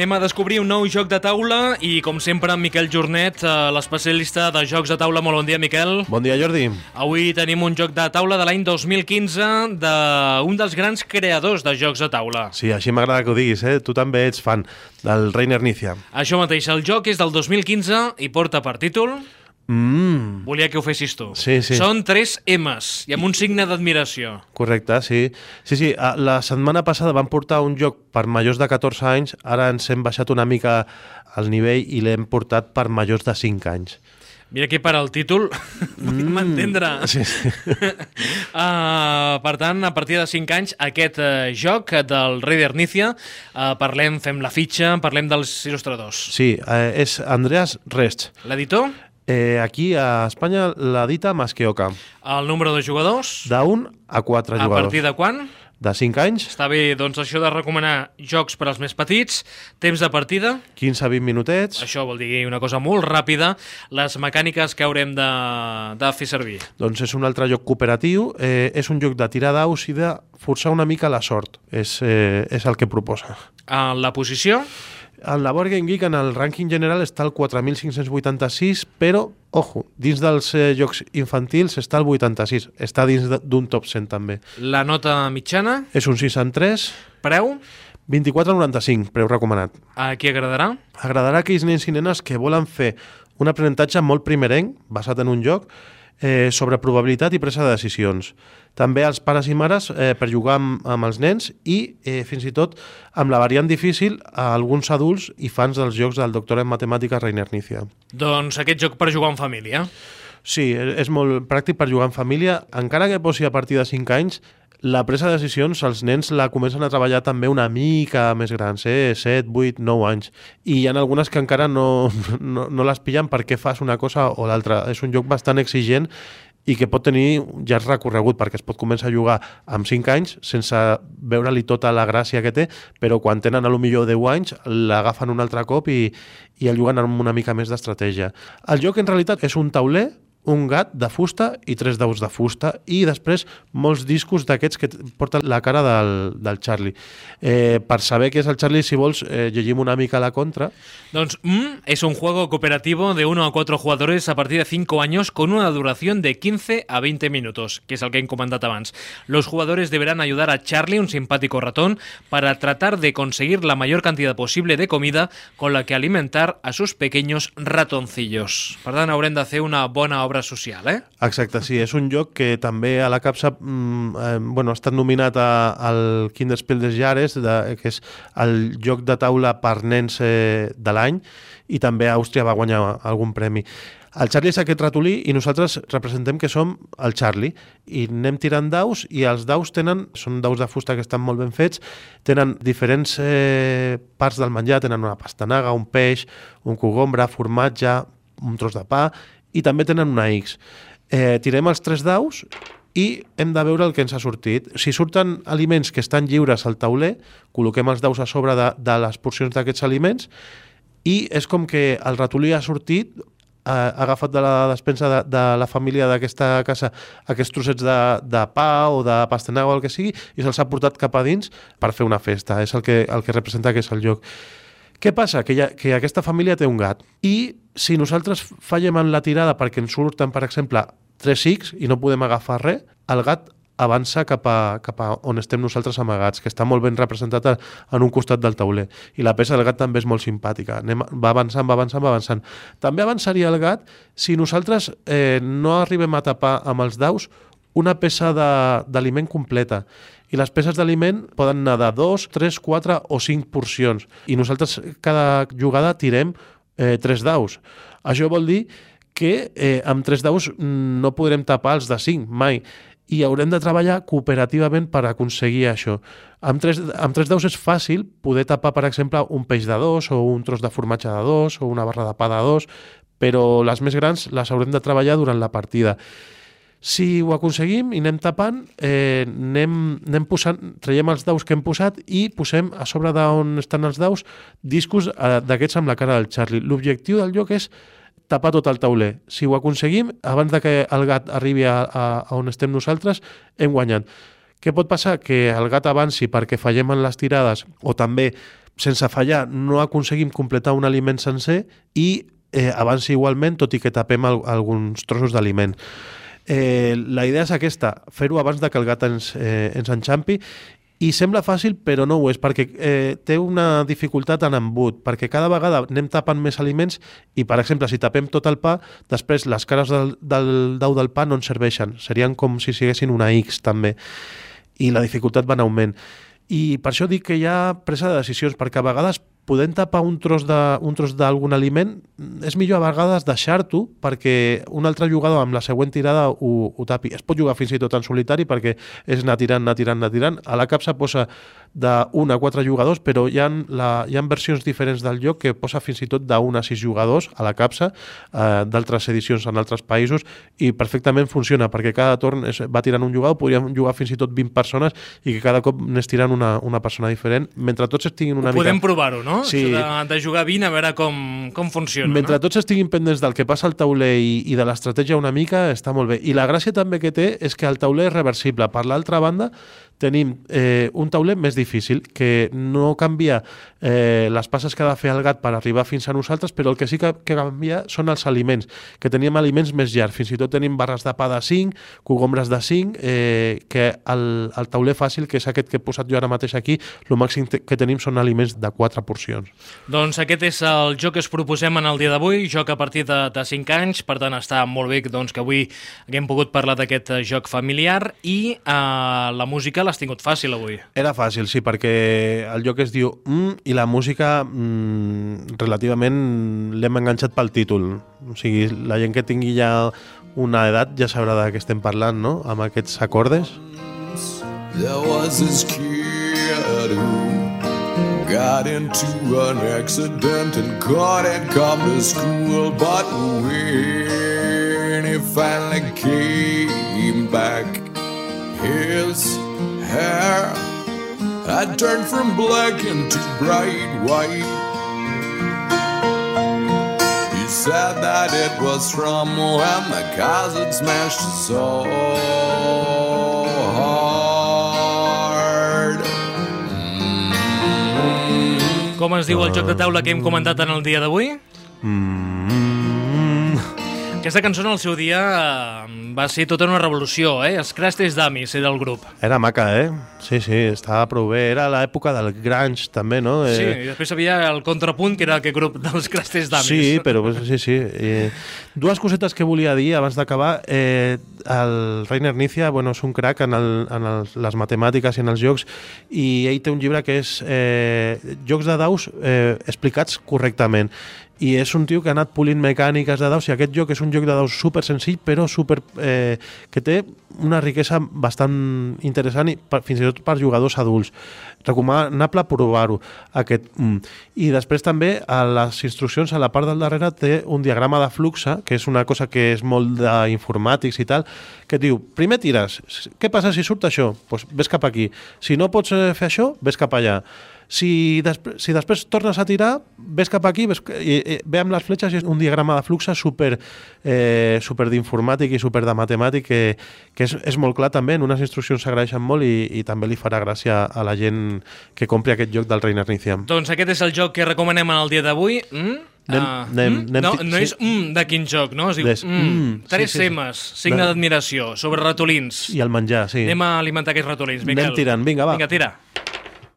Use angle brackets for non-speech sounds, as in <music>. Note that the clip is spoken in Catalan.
Anem a descobrir un nou joc de taula i, com sempre, en Miquel Jornet, eh, l'especialista de jocs de taula. Molt bon dia, Miquel. Bon dia, Jordi. Avui tenim un joc de taula de l'any 2015 d'un dels grans creadors de jocs de taula. Sí, així m'agrada que ho diguis, eh? Tu també ets fan del Reiner Nícia. Això mateix, el joc és del 2015 i porta per títol... Mm. Volia que ho fessis tu. Sí, sí. Són tres M's i amb un signe d'admiració. Correcte, sí. Sí, sí, a- la setmana passada vam portar un joc per majors de 14 anys, ara ens hem baixat una mica al nivell i l'hem portat per majors de 5 anys. Mira que per al títol <laughs> podem entendre. Sí, sí. Uh, <laughs> per tant, a partir de 5 anys, aquest uh, joc del Raider Nícia, uh, parlem, fem la fitxa, parlem dels il·lustradors. Sí, eh, és Andreas Rest. L'editor, Eh, aquí a Espanya la dita Masqueoca. el número de jugadors, De 1 a 4 a jugadors. partir de quan? De 5 anys, Està bé, doncs, això de recomanar jocs per als més petits, temps de partida, 15 a 20 minutets. això vol dir una cosa molt ràpida, les mecàniques que haurem de, de fer servir. Doncs és un altre joc cooperatiu, eh, és un joc de tirar daus i de forçar una mica la sort, és, eh, és el que proposa. Uh, la posició, En la Board Game Geek, en el rànquing general, està el 4.586, però, ojo, dins dels eh, jocs infantils està el 86, està dins d'un top 100 també. la nota mitjana, És un 6 en 3, preu, 24,95, preu recomanat. a qui agradarà? Agradarà a aquells nens i nenes que volen fer un aprenentatge molt primerenc, basat en un joc, eh, sobre probabilitat i presa de decisions. També als pares i mares eh, per jugar amb, amb els nens i eh, fins i tot amb la variant difícil a alguns adults i fans dels jocs del doctor en matemàtiques Reiner Nícia. Doncs aquest joc per jugar en família. Sí, e- és molt pràctic per jugar en família. Encara que posi a partir de 5 anys, la presa de decisions, els nens la comencen a treballar també una mica més grans, eh? 7, 8, 9 anys. I hi ha algunes que encara no, <laughs> no, no les pillen perquè fas una cosa o l'altra. És un joc bastant exigent i que pot tenir ja recorregut, perquè es pot començar a jugar amb 5 anys sense veure-li tota la gràcia que té, però quan tenen a lo millor 10 anys l'agafen un altre cop i, i el juguen amb una mica més d'estratègia. El joc en realitat és un tauler un gat de fusta i tres daus de fusta i després molts discos d'aquests que porten la cara del, del Charlie. Eh, per saber què és el Charlie, si vols, eh, llegim una mica la contra. Doncs mm, es un juego cooperativo de 1 a 4 jugadores a partir de 5 años con una duración de 15 a 20 minutos, que es el que hem comentat abans. Los jugadores deberán ayudar a Charlie, un simpático ratón, para tratar de conseguir la mayor cantidad posible de comida con la que alimentar a sus pequeños ratoncillos. Per tant, haurem de fer una bona obra social, eh? Exacte, sí, és un joc que també a la capsa mm, eh, bueno, ha estat nominat a, al Kinderspiel des Jahres, de, que és el joc de taula per nens eh, de l'any, i també a Àustria va guanyar algun premi. El Charlie és aquest ratolí i nosaltres representem que som el Charlie i anem tirant daus i els daus tenen, són daus de fusta que estan molt ben fets, tenen diferents eh, parts del menjar, tenen una pastanaga, un peix, un cogombre, formatge, un tros de pa i també tenen una X. Eh, tirem els tres daus i hem de veure el que ens ha sortit. Si surten aliments que estan lliures al tauler, col·loquem els daus a sobre de, de les porcions d'aquests aliments i és com que el ratolí ha sortit ha agafat de la despensa de, de la família d'aquesta casa aquests trossets de, de pa o de pastanaga o el que sigui i se'ls ha portat cap a dins per fer una festa. És el que, el que representa que és el joc. Què passa? Que, ha, que aquesta família té un gat i si nosaltres fallem en la tirada perquè ens surten, per exemple, tres X i no podem agafar res, el gat avança cap a, cap a on estem nosaltres amagats, que està molt ben representat en un costat del tauler. I la peça del gat també és molt simpàtica. Anem, va avançant, va avançant, va avançant. També avançaria el gat si nosaltres eh, no arribem a tapar amb els daus una peça d'aliment completa. I les peces d'aliment poden anar de 2, 3, 4 o 5 porcions. I nosaltres cada jugada tirem eh, 3 daus. Això vol dir que eh, amb 3 daus mm, no podrem tapar els de 5, mai. I haurem de treballar cooperativament per aconseguir això. Amb 3, amb 3 daus és fàcil poder tapar, per exemple, un peix de 2 o un tros de formatge de 2 o una barra de pa de 2, però les més grans les haurem de treballar durant la partida. Si ho aconseguim i anem tapant, eh, anem, anem posant, traiem els daus que hem posat i posem a sobre d'on estan els daus discos eh, d'aquests amb la cara del Charlie. L'objectiu del joc és tapar tot el tauler. Si ho aconseguim, abans de que el gat arribi a, a, a on estem nosaltres, hem guanyat. Què pot passar? Que el gat avanci perquè fallem en les tirades o també sense fallar, no aconseguim completar un aliment sencer i eh, avanci igualment, tot i que tapem al, alguns trossos d'aliment. Eh, la idea és aquesta, fer-ho abans de que el gat ens, eh, ens enxampi i sembla fàcil, però no ho és, perquè eh, té una dificultat en embut, perquè cada vegada anem tapant més aliments i, per exemple, si tapem tot el pa, després les cares del, del dau del pa no ens serveixen. Serien com si siguessin una X, també. I la dificultat va en augment. I per això dic que hi ha presa de decisions, perquè a vegades podent tapar un tros de, un tros d'algun aliment és millor a vegades deixar-t'ho perquè un altre jugador amb la següent tirada ho, ho tapi. Es pot jugar fins i tot en solitari perquè és anar tirant, anar tirant, anar tirant. A la capsa posa d'un a quatre jugadors, però hi ha, la, hi ha versions diferents del joc que posa fins i tot d'un a sis jugadors a la capsa eh, d'altres edicions en altres països i perfectament funciona perquè cada torn es, va tirant un jugador, podríem jugar fins i tot 20 persones i que cada cop n'és tirant una, una persona diferent mentre tots estiguin una Ho mica... podem provar-ho, no? Sí. De, de jugar 20 a veure com, com funciona. Mentre no? tots estiguin pendents del que passa al tauler i, i de l'estratègia una mica, està molt bé. I la gràcia també que té és que el tauler és reversible. Per l'altra banda, tenim eh, un tauler més difícil, que no canvia eh, les passes que ha de fer el gat per arribar fins a nosaltres, però el que sí que, que canvia són els aliments, que teníem aliments més llargs. Fins i tot tenim barres de pa de 5, cogombres de 5, eh, que el, el tauler fàcil, que és aquest que he posat jo ara mateix aquí, el màxim que tenim són aliments de 4 porcions. Doncs aquest és el joc que es proposem en el dia d'avui, joc a partir de, de 5 anys, per tant està molt bé doncs, que avui haguem pogut parlar d'aquest joc familiar i eh, la música l'has tingut fàcil avui. Era fàcil, sí, perquè el joc es diu mm, i la música mm, relativament l'hem enganxat pel títol. O sigui, la gent que tingui ja una edat ja sabrà de què estem parlant, no?, amb aquests acordes. There was this kid who got into an accident and couldn't come to school. But when he finally came back, his hair had turned from black into bright white. He said that it was from when the had smashed so hard. Com es diu el joc de taula que hem comentat en el dia d'avui? Mm, Aquesta cançó en el seu dia eh, va ser tota una revolució, eh? Els Crash Test Dummies era el grup. era maca, eh? Sí, sí, estava prou bé. Era l'època del grunge, també, no? Sí, Eh, i després havia el contrapunt, que era aquest grup dels Crash Test Dummies. Sí, però pues, sí, sí. Eh, dues cosetes que volia dir abans d'acabar. Eh, el Rainer Nícia bueno, és un crac en, el, en el, les matemàtiques i en els jocs i ell té un llibre que és eh, Jocs de daus eh, explicats correctament i és un tio que ha anat polint mecàniques de daus i aquest joc és un joc de daus super senzill però super, eh, que té una riquesa bastant interessant i per, fins i tot per jugadors adults recomanable provar-ho aquest mm. i després també a les instruccions a la part del darrere té un diagrama de fluxe que és una cosa que és molt d'informàtics i tal que diu, primer tires què passa si surt això? Pues ves cap aquí si no pots eh, fer això, ves cap allà si, després, si després tornes a tirar, ves cap aquí, ves, i, i, ve amb les fletxes i és un diagrama de fluxe super, eh, super d'informàtic i super de matemàtic que, que és, és molt clar també, en unes instruccions s'agraeixen molt i, i també li farà gràcia a la gent que compri aquest joc del Reiner Niciam. Doncs aquest és el joc que recomanem en el dia d'avui. Mm? Anem- Ah, anem- mm? anem no, fi- no sí. és mm, de quin joc, no? Es diu Des- mm, mm, tres sí, sí. M's, signe d'admiració, sobre ratolins. I el menjar, sí. Anem a alimentar aquests ratolins, Miquel. Anem tirant, vinga, va. Vinga, tira.